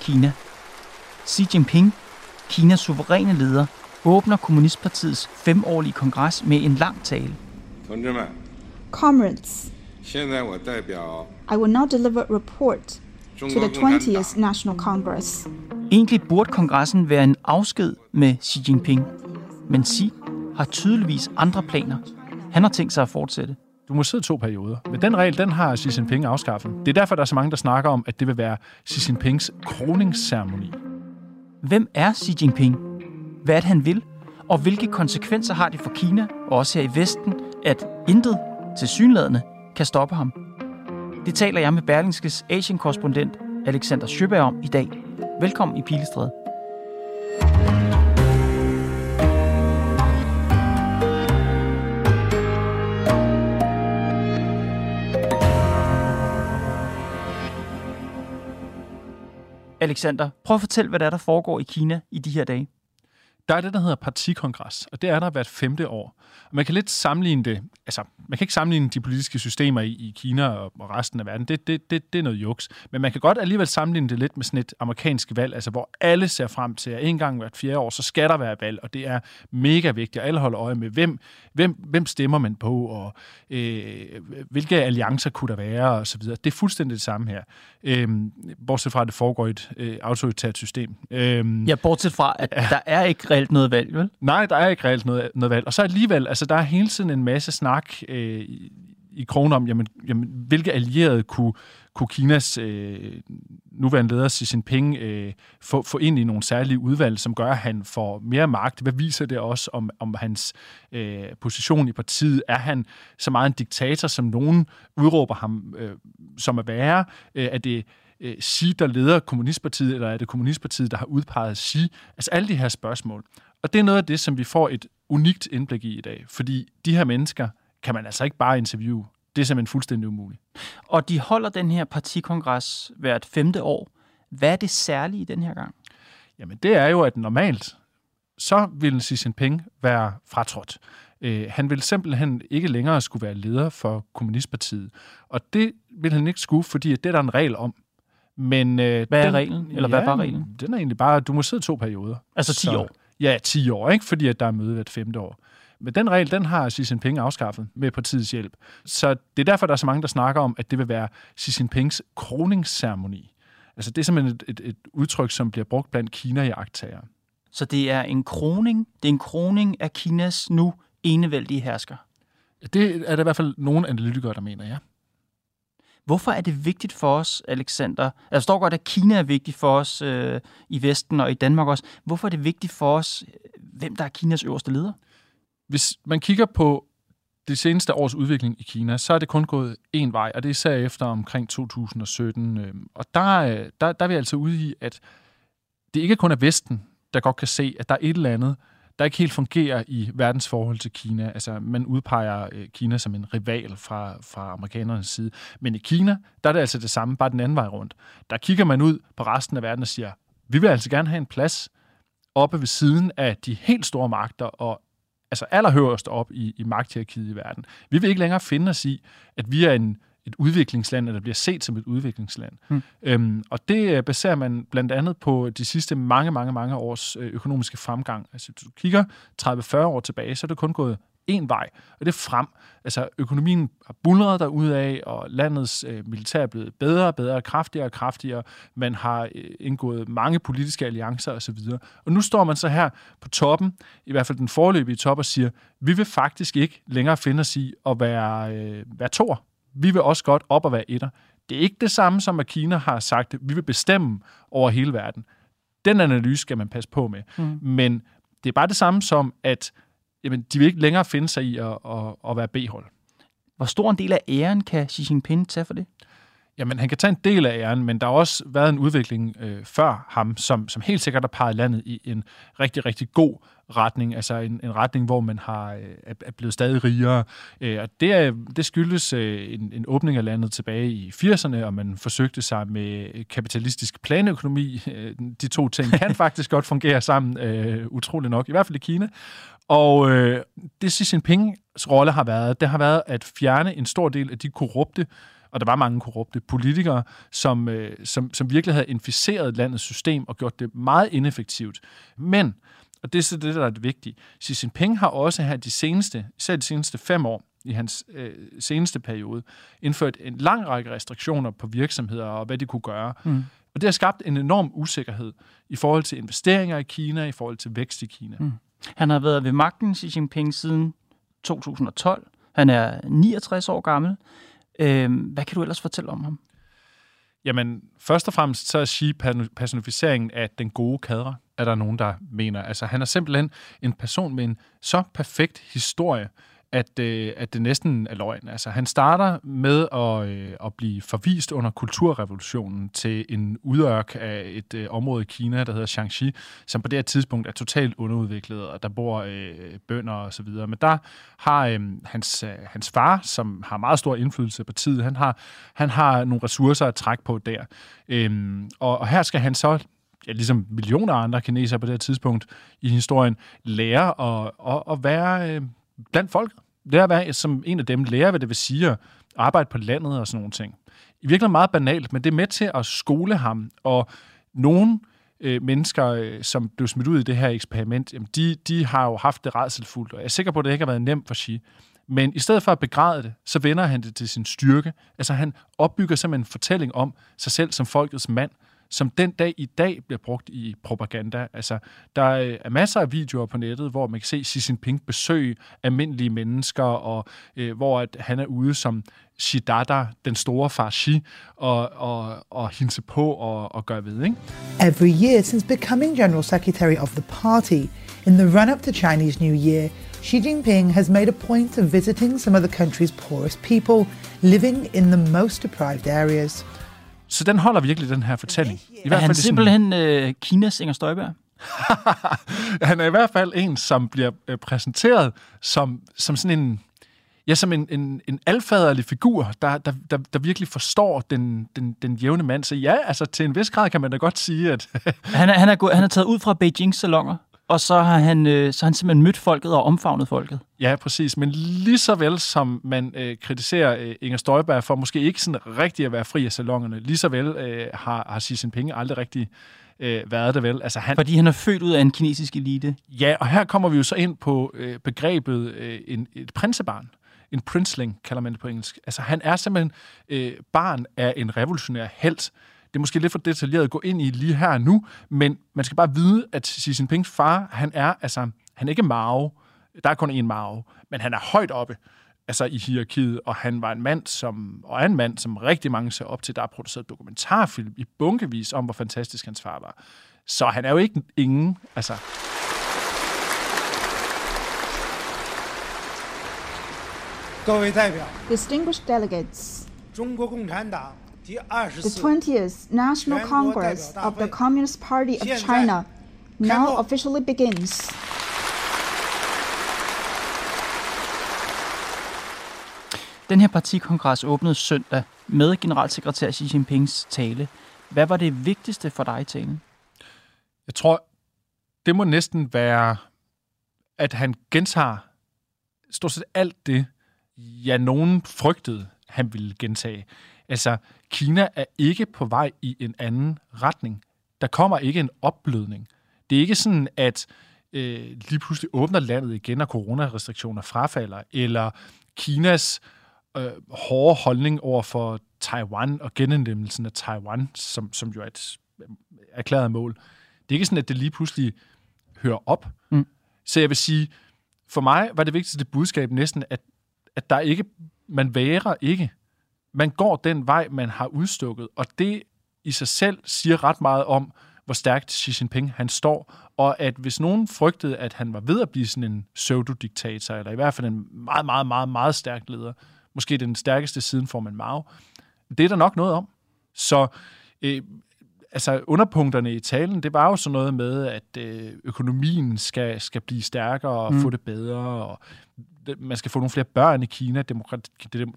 Kina. Xi Jinping, Kinas suveræne leder, åbner Kommunistpartiets femårlige kongres med en lang tale. Comrades, I will now deliver a report to the 20th National Congress. Egentlig burde kongressen være en afsked med Xi Jinping, men Xi har tydeligvis andre planer. Han har tænkt sig at fortsætte. Du må sidde to perioder. Men den regel, den har Xi Jinping afskaffet. Det er derfor, der er så mange, der snakker om, at det vil være Xi Jinpings kroningsceremoni. Hvem er Xi Jinping? Hvad er det, han vil? Og hvilke konsekvenser har det for Kina, og også her i Vesten, at intet til synlædende kan stoppe ham? Det taler jeg med Berlingskes Asien-korrespondent Alexander Sjøberg om i dag. Velkommen i Pilestræde. Alexander, prøv at fortælle, hvad der er, der foregår i Kina i de her dage. Der er det, der hedder partikongres, og det er der hvert femte år. Og man kan lidt sammenligne det, altså man kan ikke sammenligne de politiske systemer i, i Kina og, og resten af verden, det, det, det, det er noget juks. Men man kan godt alligevel sammenligne det lidt med sådan et amerikansk valg, altså hvor alle ser frem til, at en gang hvert fjerde år, så skal der være valg, og det er mega vigtigt, og alle holder øje med, hvem, hvem, hvem stemmer man på, og øh, hvilke alliancer kunne der være, og så videre. Det er fuldstændig det samme her, øh, bortset fra, at det foregår i et øh, autoritært system. Øh, Ja, bortset fra, at der er ikke reelt noget valg, vel? Nej, der er ikke reelt noget, noget valg. Og så alligevel, altså der er hele tiden en masse snak øh, i, i krogen om, jamen, jamen, hvilke allierede kunne, kunne Kinas øh, nuværende leder Xi Jinping øh, få, få ind i nogle særlige udvalg, som gør, at han får mere magt. Hvad viser det også om, om hans øh, position i partiet? Er han så meget en diktator, som nogen udråber ham øh, som at være? Øh, er det øh, Xi, der leder Kommunistpartiet, eller er det Kommunistpartiet, der har udpeget Xi? Altså alle de her spørgsmål. Og det er noget af det, som vi får et unikt indblik i i dag, fordi de her mennesker kan man altså ikke bare interviewe. Det er simpelthen fuldstændig umuligt. Og de holder den her partikongres hvert femte år. Hvad er det særlige i den her gang? Jamen det er jo, at normalt, så vil Xi Jinping være fratrådt. Øh, han vil simpelthen ikke længere skulle være leder for Kommunistpartiet. Og det vil han ikke skulle, fordi det er der en regel om. Men, øh, Hvad er den, reglen? Eller hvad var reglen? Den er egentlig bare, at du må sidde to perioder. Altså 10 år? Ja, 10 år, ikke? fordi at der er møde hvert femte år. Men den regel, den har Xi Jinping afskaffet med partiets hjælp. Så det er derfor, der er så mange, der snakker om, at det vil være Xi Jinpings kroningsceremoni. Altså det er simpelthen et, et, et udtryk, som bliver brugt blandt kina jagttager Så det er en kroning. Det er en kroning af Kinas nu enevældige hersker. Det er der i hvert fald nogle analytikere, der mener, ja. Hvorfor er det vigtigt for os, Alexander? Jeg står godt, at Kina er vigtigt for os øh, i Vesten og i Danmark også. Hvorfor er det vigtigt for os, øh, hvem der er Kinas øverste leder? Hvis man kigger på det seneste års udvikling i Kina, så er det kun gået én vej, og det er især efter omkring 2017. Øh. Og der, øh, der, der er vi altså ude i, at det ikke kun er Vesten, der godt kan se, at der er et eller andet, der ikke helt fungerer i verdens forhold til Kina. Altså, man udpeger øh, Kina som en rival fra, fra amerikanernes side. Men i Kina, der er det altså det samme, bare den anden vej rundt. Der kigger man ud på resten af verden og siger, vi vil altså gerne have en plads oppe ved siden af de helt store magter og altså allerhøjst op i, i magthierarkiet i verden. Vi vil ikke længere finde os i, at vi er en, et udviklingsland, eller bliver set som et udviklingsland. Hmm. Øhm, og det øh, baserer man blandt andet på de sidste mange, mange, mange års øh, økonomiske fremgang. Altså, hvis du kigger 30-40 år tilbage, så er det kun gået en vej, og det er frem. Altså, økonomien har bulret af, og landets øh, militær er blevet bedre og bedre, kraftigere og kraftigere. Man har øh, indgået mange politiske alliancer osv. Og nu står man så her på toppen, i hvert fald den forløbige top, og siger, vi vil faktisk ikke længere finde os i at være, øh, være toer. Vi vil også godt op og være etter. Det er ikke det samme som, at Kina har sagt, at vi vil bestemme over hele verden. Den analyse skal man passe på med. Mm. Men det er bare det samme som, at jamen, de vil ikke længere finde sig i at, at, at være B-hold. Hvor stor en del af æren kan Xi Jinping tage for det? Jamen, han kan tage en del af æren, men der har også været en udvikling øh, før ham, som, som helt sikkert har peget landet i en rigtig, rigtig god retning, altså en, en retning, hvor man har øh, er blevet stadig rigere. Øh, og det, er, det skyldes øh, en, en åbning af landet tilbage i 80'erne, og man forsøgte sig med kapitalistisk planøkonomi. Øh, de to ting kan faktisk godt fungere sammen, øh, utrolig nok, i hvert fald i Kina. Og øh, det Xi Jinping's rolle har været, det har været at fjerne en stor del af de korrupte og der var mange korrupte politikere, som, øh, som, som virkelig havde inficeret landets system og gjort det meget ineffektivt. Men, og det er så det, der er det vigtige, Xi Jinping har også her de seneste, især de seneste fem år, i hans øh, seneste periode, indført en lang række restriktioner på virksomheder og hvad de kunne gøre. Mm. Og det har skabt en enorm usikkerhed i forhold til investeringer i Kina, i forhold til vækst i Kina. Mm. Han har været ved magten, Xi Jinping, siden 2012. Han er 69 år gammel. Øh, hvad kan du ellers fortælle om ham? Jamen, først og fremmest så er Xi personificeringen af den gode kadre, er der nogen, der mener. Altså, han er simpelthen en person med en så perfekt historie, at, øh, at det næsten er løgn. Altså, han starter med at, øh, at blive forvist under kulturrevolutionen til en udørk af et øh, område i Kina, der hedder Shaanxi, som på det her tidspunkt er totalt underudviklet, og der bor øh, bønder og så videre. Men der har øh, hans, øh, hans far, som har meget stor indflydelse på tid, han har, han har nogle ressourcer at trække på der. Øh, og, og her skal han så ja, ligesom millioner andre kinesere på det her tidspunkt i historien, lære at, at, at være øh, blandt folk. Det er at være som en af dem, lærer, hvad det vil sige at arbejde på landet og sådan nogle ting. I virkeligheden meget banalt, men det er med til at skole ham, og nogle øh, mennesker, øh, som blev smidt ud i det her eksperiment, jamen de, de har jo haft det redselfuldt, og jeg er sikker på, at det ikke har været nemt for Xi. Men i stedet for at begræde det, så vender han det til sin styrke. Altså han opbygger simpelthen en fortælling om sig selv som folkets mand, som den dag i dag bliver brugt i propaganda. Altså, der øh, er masser af videoer på nettet, hvor man kan se Xi Jinping besøge almindelige mennesker, og øh, hvor at han er ude som Shidada, den store far Xi, og, og, og hilse på og, og gøre ved. Ikke? Every year since becoming General Secretary of the party, in the run-up to Chinese New Year, Xi Jinping has made a point of visiting some of the country's poorest people living in the most deprived areas. Så den holder virkelig, den her fortælling. I hvert er han simpelthen øh, Kinas Inger Støjberg? han er i hvert fald en, som bliver øh, præsenteret som, som sådan en, ja, som en, en, en alfaderlig figur, der, der, der, der virkelig forstår den, den, den jævne mand. Så ja, altså til en vis grad kan man da godt sige, at... han, er, han, er gået, han er taget ud fra Beijings salonger og så har han, øh, så har han simpelthen mødt folket og omfavnet folket. Ja, præcis. Men lige så vel som man øh, kritiserer øh, Inger Støjberg for måske ikke sådan rigtig at være fri af salongerne, lige så vel øh, har, har Xi Jinping aldrig rigtig øh, været det vel. Altså, han, Fordi han er født ud af en kinesisk elite. Ja, og her kommer vi jo så ind på øh, begrebet øh, en, et prinsebarn. En princeling kalder man det på engelsk. Altså han er simpelthen øh, barn af en revolutionær held, det er måske lidt for detaljeret at gå ind i lige her nu, men man skal bare vide, at Xi Jinpings far, han er, altså, han er ikke Mao. Der er kun én Mao, men han er højt oppe altså i hierarkiet, og han var en mand, som, og er en mand, som rigtig mange ser op til. Der er produceret dokumentarfilm i bunkevis om, hvor fantastisk hans far var. Så han er jo ikke ingen, altså... Distinguished delegates, the 20th National Congress of the Communist Party of China now officially begins. Den her partikongres åbnede søndag med generalsekretær Xi Jinpings tale. Hvad var det vigtigste for dig i talen? Jeg tror, det må næsten være, at han gentager stort set alt det, ja, nogen frygtede, han ville gentage. Altså, Kina er ikke på vej i en anden retning. Der kommer ikke en opblødning. Det er ikke sådan, at øh, lige pludselig åbner landet igen, og coronarestriktioner frafalder, eller Kinas øh, hårde holdning over for Taiwan og genindlemmelsen af Taiwan, som, som jo er et øh, erklæret mål. Det er ikke sådan, at det lige pludselig hører op. Mm. Så jeg vil sige, for mig var det vigtigste budskab næsten, at, at der ikke, man værer ikke man går den vej, man har udstukket, og det i sig selv siger ret meget om, hvor stærkt Xi Jinping han står, og at hvis nogen frygtede, at han var ved at blive sådan en pseudodiktator, eller i hvert fald en meget, meget, meget, meget stærk leder, måske den stærkeste siden man Mao, det er der nok noget om. Så øh, altså underpunkterne i talen, det var jo sådan noget med, at øh, økonomien skal, skal blive stærkere og mm. få det bedre, og det, man skal få nogle flere børn i Kina,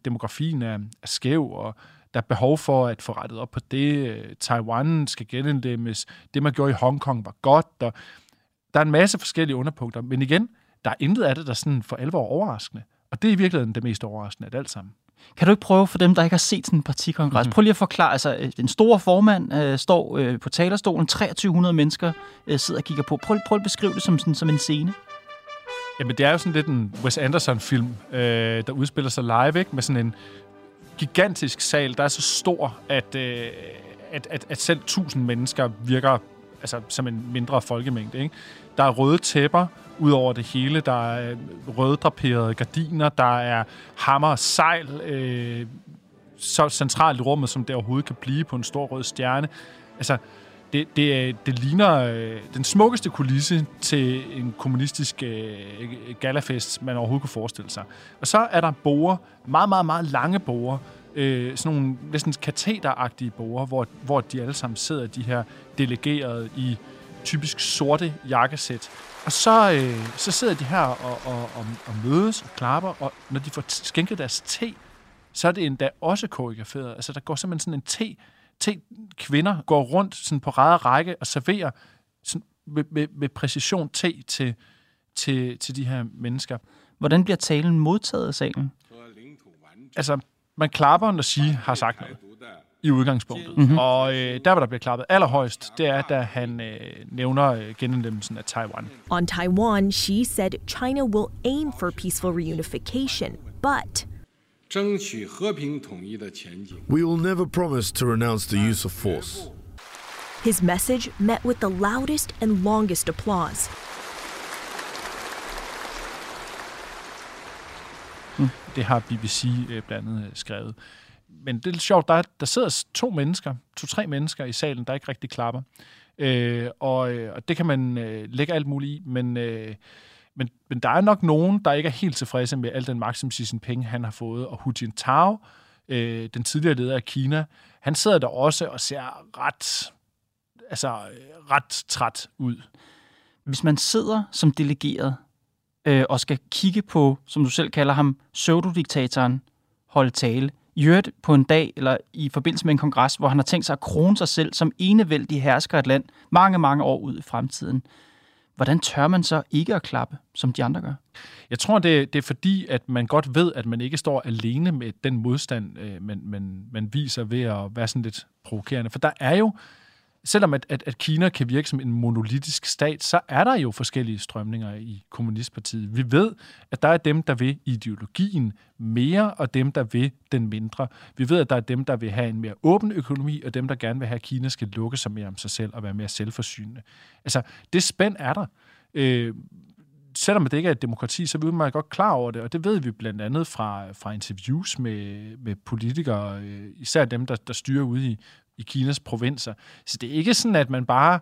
demografien er, er skæv, og der er behov for at få rettet op på det. Taiwan skal genindlemmes. Det, man gjorde i Hongkong, var godt, og der er en masse forskellige underpunkter, men igen, der er intet af det, der sådan for alvor overraskende. Og det er i virkeligheden det mest overraskende af alt sammen. Kan du ikke prøve for dem, der ikke har set sådan en partikongres, mm-hmm. prøv lige at forklare, altså øh, den store formand øh, står øh, på talerstolen, 2300 mennesker øh, sidder og kigger på. Prøv, prøv at beskrive det som, sådan, som en scene. Jamen, det er jo sådan lidt en Wes Anderson-film, øh, der udspiller sig live, ikke? Med sådan en gigantisk sal, der er så stor, at, øh, at, at, at selv 1000 mennesker virker altså, som en mindre folkemængde. Ikke? Der er røde tæpper ud over det hele. Der er øh, røddraperede gardiner. Der er hammer og sejl øh, så centralt i rummet, som det overhovedet kan blive på en stor rød stjerne. Altså, det, det, øh, det ligner øh, den smukkeste kulisse til en kommunistisk øh, galafest, man overhovedet kunne forestille sig. Og så er der borer, meget, meget, meget lange borer, øh, sådan nogle næsten kateteragtige borer, hvor, hvor de alle sammen sidder, de her delegerede i typisk sorte jakkesæt. Og så, øh, så sidder de her og, og, og, og mødes og klapper, og når de får skænket deres te, så er det endda også koreograferet. Altså, der går simpelthen sådan en te, te kvinder går rundt sådan på ræde række og serverer sådan med, med, med præcision te til, til, til de her mennesker. Hvordan bliver talen modtaget af salen? Altså, man klapper, når Xi har sagt noget i udgangspunktet. Mm-hmm. Og øh, der, hvor der bliver klappet allerhøjst, det er, da han øh, nævner øh, genindlemmelsen af Taiwan. On Taiwan, Xi said China will aim for peaceful reunification, but We will never promise to renounce the use of force. His message met with the loudest and longest applause. Det har BBC øh, blandt andet øh, skrevet. Men det er lidt sjovt, der, er, der sidder to mennesker, to-tre mennesker i salen, der ikke rigtig klapper. Øh, og, øh, og det kan man øh, lægge alt muligt i, men, øh, men, men der er nok nogen, der ikke er helt tilfredse med al den magt, som Xi Jinping han har fået. Og Hu Jintao, øh, den tidligere leder af Kina, han sidder der også og ser ret, altså, øh, ret træt ud. Hvis man sidder som delegeret øh, og skal kigge på, som du selv kalder ham, pseudodiktatoren holde tale, i øvrigt på en dag eller i forbindelse med en kongres, hvor han har tænkt sig at krone sig selv som enevældig hersker et land mange, mange år ud i fremtiden. Hvordan tør man så ikke at klappe, som de andre gør? Jeg tror, det, det er fordi, at man godt ved, at man ikke står alene med den modstand, øh, man, man, man viser ved at være sådan lidt provokerende. For der er jo selvom at, at, at Kina kan virke som en monolitisk stat, så er der jo forskellige strømninger i Kommunistpartiet. Vi ved, at der er dem, der vil ideologien mere, og dem, der vil den mindre. Vi ved, at der er dem, der vil have en mere åben økonomi, og dem, der gerne vil have, at Kina skal lukke sig mere om sig selv og være mere selvforsynende. Altså, det spænd er der. Øh, selvom det ikke er et demokrati, så er vi meget godt klar over det, og det ved vi blandt andet fra, fra interviews med, med politikere, øh, især dem, der, der styrer ude i i Kinas provinser. Så det er ikke sådan, at man bare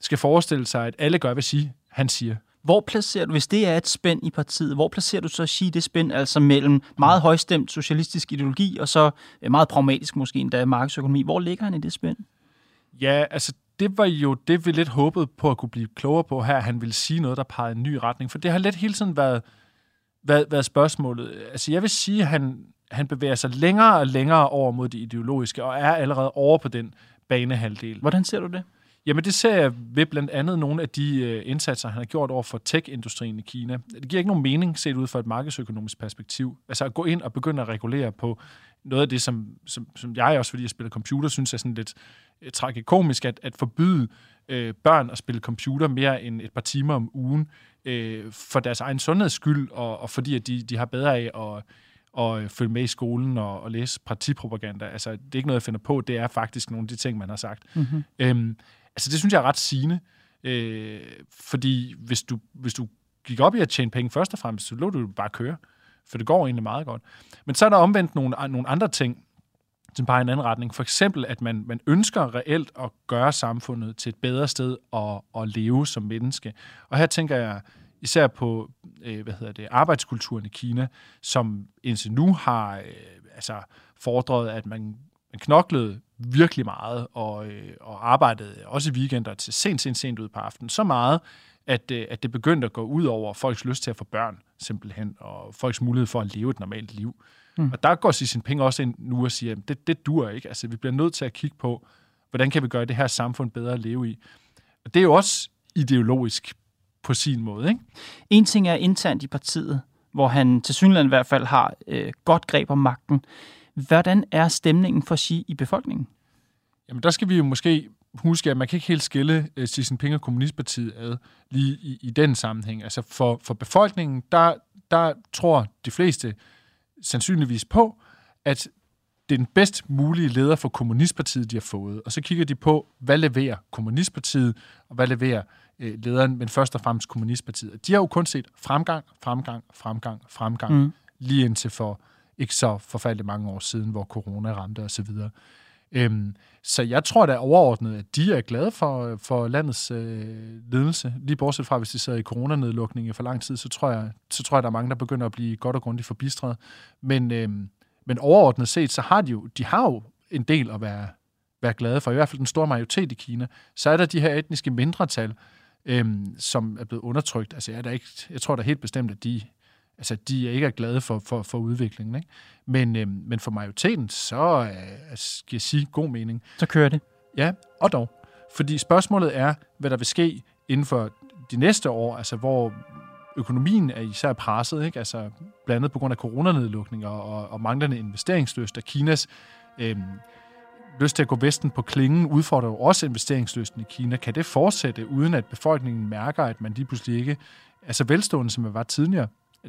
skal forestille sig, at alle gør, hvad sige, han siger. Hvor placerer du, hvis det er et spænd i partiet, hvor placerer du så at sige det spænd, altså mellem meget højstemt socialistisk ideologi, og så øh, meget pragmatisk måske endda markedsøkonomi? Hvor ligger han i det spænd? Ja, altså det var jo det, vi lidt håbede på at kunne blive klogere på her. Han ville sige noget, der pegede en ny retning, for det har lidt hele tiden været, været, været spørgsmålet. Altså jeg vil sige, at han, han bevæger sig længere og længere over mod det ideologiske, og er allerede over på den banehalvdel. Hvordan ser du det? Jamen det ser jeg ved blandt andet nogle af de øh, indsatser, han har gjort over for tech-industrien i Kina. Det giver ikke nogen mening set ud fra et markedsøkonomisk perspektiv. Altså at gå ind og begynde at regulere på noget af det, som, som, som jeg også, fordi jeg spiller computer, synes er sådan lidt øh, tragikomisk, at, at forbyde øh, børn at spille computer mere end et par timer om ugen øh, for deres egen sundheds skyld, og, og fordi at de, de har bedre af at og øh, følge med i skolen og, og læse partipropaganda. Altså, det er ikke noget, jeg finder på. Det er faktisk nogle af de ting, man har sagt. Mm-hmm. Øhm, altså, det synes jeg er ret sigende. Øh, fordi hvis du, hvis du gik op i at tjene penge først og fremmest, så lå du bare køre. For det går egentlig meget godt. Men så er der omvendt nogle, nogle andre ting, som bare en anden retning. For eksempel, at man, man ønsker reelt at gøre samfundet til et bedre sted at, at leve som menneske. Og her tænker jeg især på øh, hvad hedder det, arbejdskulturen i Kina, som indtil nu har, øh, altså fordret, at man, man knoklede virkelig meget og, øh, og arbejdede også i weekender til sent, sent, sent ud på aftenen. Så meget, at, øh, at det begyndte at gå ud over folks lyst til at få børn, simpelthen, og folks mulighed for at leve et normalt liv. Mm. Og der går Xi Jinping også ind nu og siger, at det, det dur ikke. Altså, vi bliver nødt til at kigge på, hvordan kan vi gøre det her samfund bedre at leve i. Og det er jo også ideologisk på sin måde. Ikke? En ting er internt i partiet, hvor han til synligheden i hvert fald har øh, godt greb om magten. Hvordan er stemningen for Xi i befolkningen? Jamen, der skal vi jo måske huske, at man kan ikke helt skille øh, Xi Jinping og Kommunistpartiet ad lige i, i den sammenhæng. Altså for, for befolkningen, der, der tror de fleste sandsynligvis på, at det er den bedst mulige leder for Kommunistpartiet, de har fået. Og så kigger de på, hvad leverer Kommunistpartiet, og hvad leverer øh, lederen, men først og fremmest Kommunistpartiet. De har jo kun set fremgang, fremgang, fremgang, fremgang, mm. lige indtil for ikke så forfærdeligt mange år siden, hvor corona ramte osv. Øhm, så jeg tror da overordnet, at de er glade for, for landets øh, ledelse. Lige bortset fra, hvis de sidder i coronanedlukning i for lang tid, så tror, jeg, så tror jeg, der er mange, der begynder at blive godt og grundigt forbistret. Men, øhm, men overordnet set, så har de jo, de har jo en del at være, være glade for, i hvert fald den store majoritet i Kina. Så er der de her etniske mindretal, øhm, som er blevet undertrykt. Altså, jeg, er der ikke, jeg tror da helt bestemt, at de, altså, de er ikke er glade for, for, for udviklingen. Ikke? Men, øhm, men for majoriteten, så øh, skal jeg sige god mening. Så kører det. Ja, og dog. Fordi spørgsmålet er, hvad der vil ske inden for de næste år, altså hvor økonomien er især presset, ikke? Altså, blandt andet på grund af coronanedlukninger og, og manglende investeringslyst, og Kinas øhm, lyst til at gå vesten på klingen udfordrer jo også investeringslysten i Kina. Kan det fortsætte, uden at befolkningen mærker, at man lige pludselig ikke er så velstående, som man var tidligere?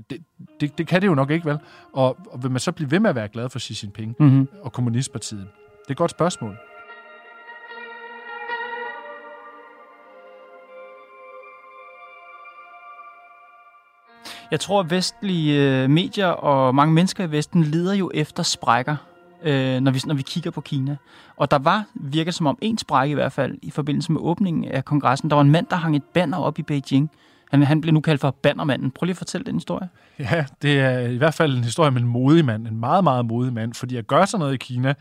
Det, det, det kan det jo nok ikke, vel? Og, og vil man så blive ved med at være glad for Xi Jinping mm-hmm. og Kommunistpartiet? Det er et godt spørgsmål. Jeg tror, at vestlige øh, medier og mange mennesker i Vesten lider jo efter sprækker, øh, når, vi, når vi kigger på Kina. Og der var, virker som om, en sprække i hvert fald, i forbindelse med åbningen af kongressen. Der var en mand, der hang et banner op i Beijing. Han, han blev nu kaldt for bannermanden. Prøv lige at fortælle den historie. Ja, det er i hvert fald en historie med en modig mand. En meget, meget modig mand. Fordi at gøre sådan noget i Kina,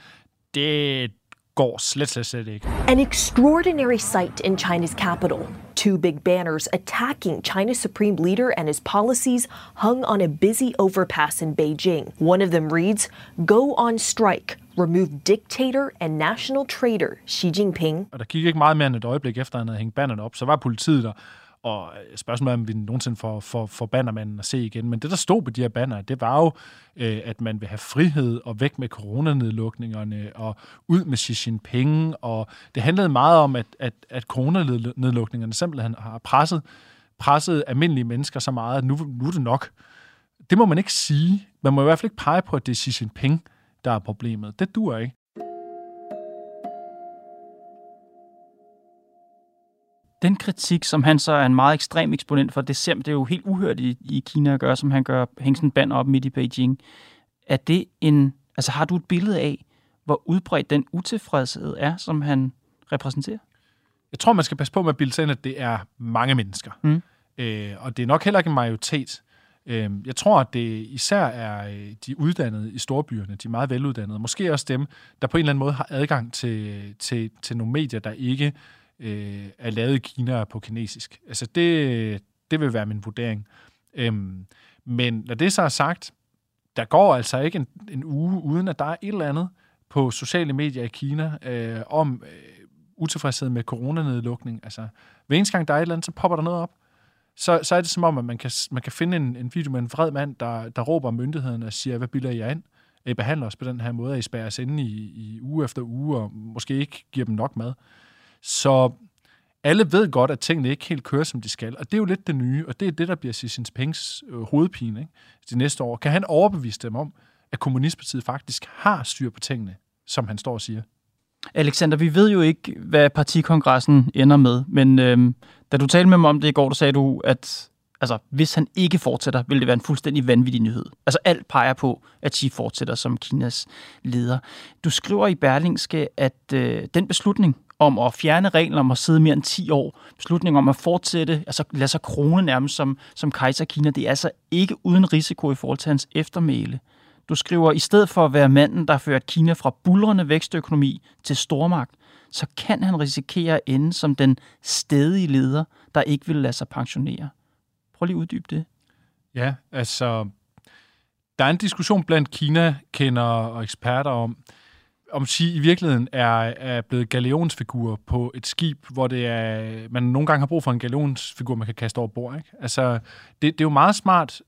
det, går slet, slet, slet ikke. An extraordinary sight in China's capital. Two big banners attacking China's supreme leader and his policies hung on a busy overpass in Beijing. One of them reads, Go on strike. Remove dictator and national traitor Xi Jinping. Og der gik ikke meget mere end et øjeblik efter, han havde hængt op, så var politiet der og øh, spørgsmålet er, om vi nogensinde får, får, får bannermanden at se igen. Men det, der stod på de her banner, det var jo, øh, at man vil have frihed og væk med coronanedlukningerne og ud med Xi Jinping. Og det handlede meget om, at, at, at coronanedlukningerne simpelthen har presset, presset almindelige mennesker så meget, at nu, nu er det nok. Det må man ikke sige. Man må i hvert fald ikke pege på, at det er Xi Jinping, der er problemet. Det dur ikke. Den kritik, som han så er en meget ekstrem eksponent for, det, ser, det er jo helt uhørt i, i Kina at gøre, som han gør, hænge sådan en band op midt i Beijing. Er det en, altså har du et billede af, hvor udbredt den utilfredshed er, som han repræsenterer? Jeg tror, man skal passe på med at bilde sig ind, at det er mange mennesker. Mm. Øh, og det er nok heller ikke en majoritet. Øh, jeg tror, at det især er øh, de uddannede i storbyerne, de meget veluddannede. Måske også dem, der på en eller anden måde har adgang til, til, til nogle medier, der ikke øh, Øh, er lavet i Kina på kinesisk. Altså det, det vil være min vurdering. Øhm, men når det så er sagt, der går altså ikke en, en uge, uden at der er et eller andet på sociale medier i Kina øh, om øh, utilfredshed med coronanedlukning. Altså, hver eneste gang der er et eller andet, så popper der noget op. Så, så er det som om, at man kan, man kan finde en, en video med en vred mand, der, der råber myndighederne og siger, hvad bilder I ind? I behandler os på den her måde, at I spærrer os inde i, i uge efter uge, og måske ikke giver dem nok mad. Så alle ved godt, at tingene ikke helt kører, som de skal. Og det er jo lidt det nye, og det er det, der bliver Xi Jinpings øh, hovedpine ikke? de næste år. Kan han overbevise dem om, at Kommunistpartiet faktisk har styr på tingene, som han står og siger? Alexander, vi ved jo ikke, hvad partikongressen ender med, men øhm, da du talte med mig om det i går, der sagde du, at altså, hvis han ikke fortsætter, vil det være en fuldstændig vanvittig nyhed. Altså alt peger på, at Xi fortsætter som Kinas leder. Du skriver i Berlingske, at øh, den beslutning, om at fjerne reglen om at sidde mere end 10 år, beslutningen om at fortsætte, altså lade sig krone nærmest som, som kejser Kina, det er altså ikke uden risiko i forhold til hans eftermæle. Du skriver, i stedet for at være manden, der fører Kina fra bulrende vækstøkonomi til stormagt, så kan han risikere at ende som den stedige leder, der ikke vil lade sig pensionere. Prøv lige at uddybe det. Ja, altså, der er en diskussion blandt Kina-kender og eksperter om, om sige i virkeligheden er, er blevet galeonsfigur på et skib, hvor det er, man nogle gange har brug for en galeonsfigur, man kan kaste over bord. Ikke? Altså, det, det er jo meget smart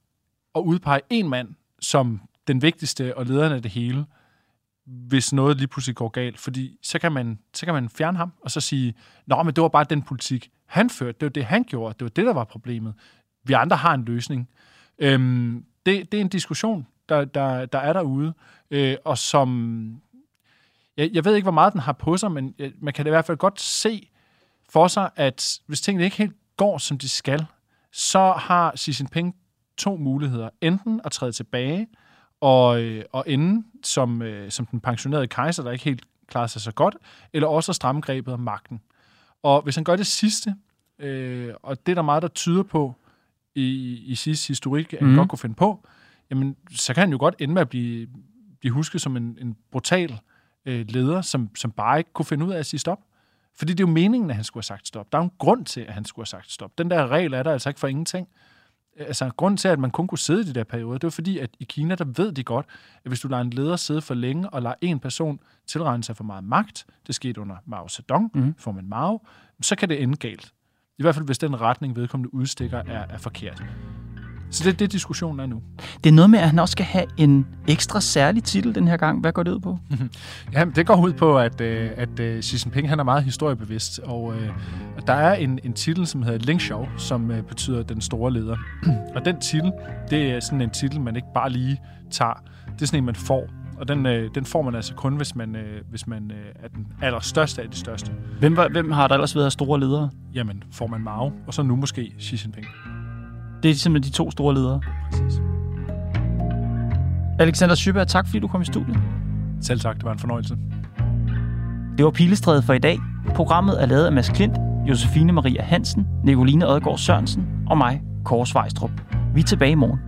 at udpege en mand som den vigtigste og lederen af det hele, hvis noget lige pludselig går galt. Fordi så kan man, så kan man fjerne ham, og så sige, nå, men det var bare den politik, han førte. Det var det, han gjorde. Det var det, der var problemet. Vi andre har en løsning. Øhm, det, det er en diskussion, der, der, der er derude, øh, og som... Jeg, jeg ved ikke, hvor meget den har på sig, men man kan i hvert fald godt se for sig, at hvis tingene ikke helt går, som de skal, så har Xi Jinping to muligheder. Enten at træde tilbage og, øh, og ende som, øh, som den pensionerede kejser, der ikke helt klarer sig så godt, eller også at stramme grebet om magten. Og hvis han gør det sidste, øh, og det er der meget, der tyder på i, i sidste historik, at han mm. godt kunne finde på, jamen, så kan han jo godt ende med at blive, blive husket som en, en brutal øh, leder, som, som bare ikke kunne finde ud af at sige stop. Fordi det er jo meningen, at han skulle have sagt stop. Der er jo en grund til, at han skulle have sagt stop. Den der regel er der altså ikke for ingenting altså, grunden til, at man kun kunne sidde i de der perioder, det var fordi, at i Kina, der ved de godt, at hvis du lader en leder sidde for længe, og lader en person tilregne sig for meget magt, det skete under Mao Zedong, mm. får man Mao, så kan det ende galt. I hvert fald, hvis den retning, vedkommende udstikker, er, er forkert. Så det er det, diskussionen er nu. Det er noget med, at han også skal have en ekstra særlig titel den her gang. Hvad går det ud på? ja, det går ud på, at, øh, at uh, Xi Jinping han er meget historiebevidst, og uh, der er en, en titel, som hedder Ling Xiao, som betyder den store leder. og den titel, det er sådan en titel, man ikke bare lige tager. Det er sådan en, man får. Og den, øh, den får man altså kun, hvis man, øh, hvis man øh, er den allerstørste af de største. Hvem, var, hvem har der ellers været store ledere? Jamen, får man Mao, og så nu måske Xi Jinping. Det er simpelthen de to store ledere. Præcis. Alexander Schøberg, tak fordi du kom i studiet. Selv tak, det var en fornøjelse. Det var Pilestrædet for i dag. Programmet er lavet af Mads Klint, Josefine Maria Hansen, Nicoline Odgaard Sørensen og mig, Kåre Svejstrup. Vi er tilbage i morgen.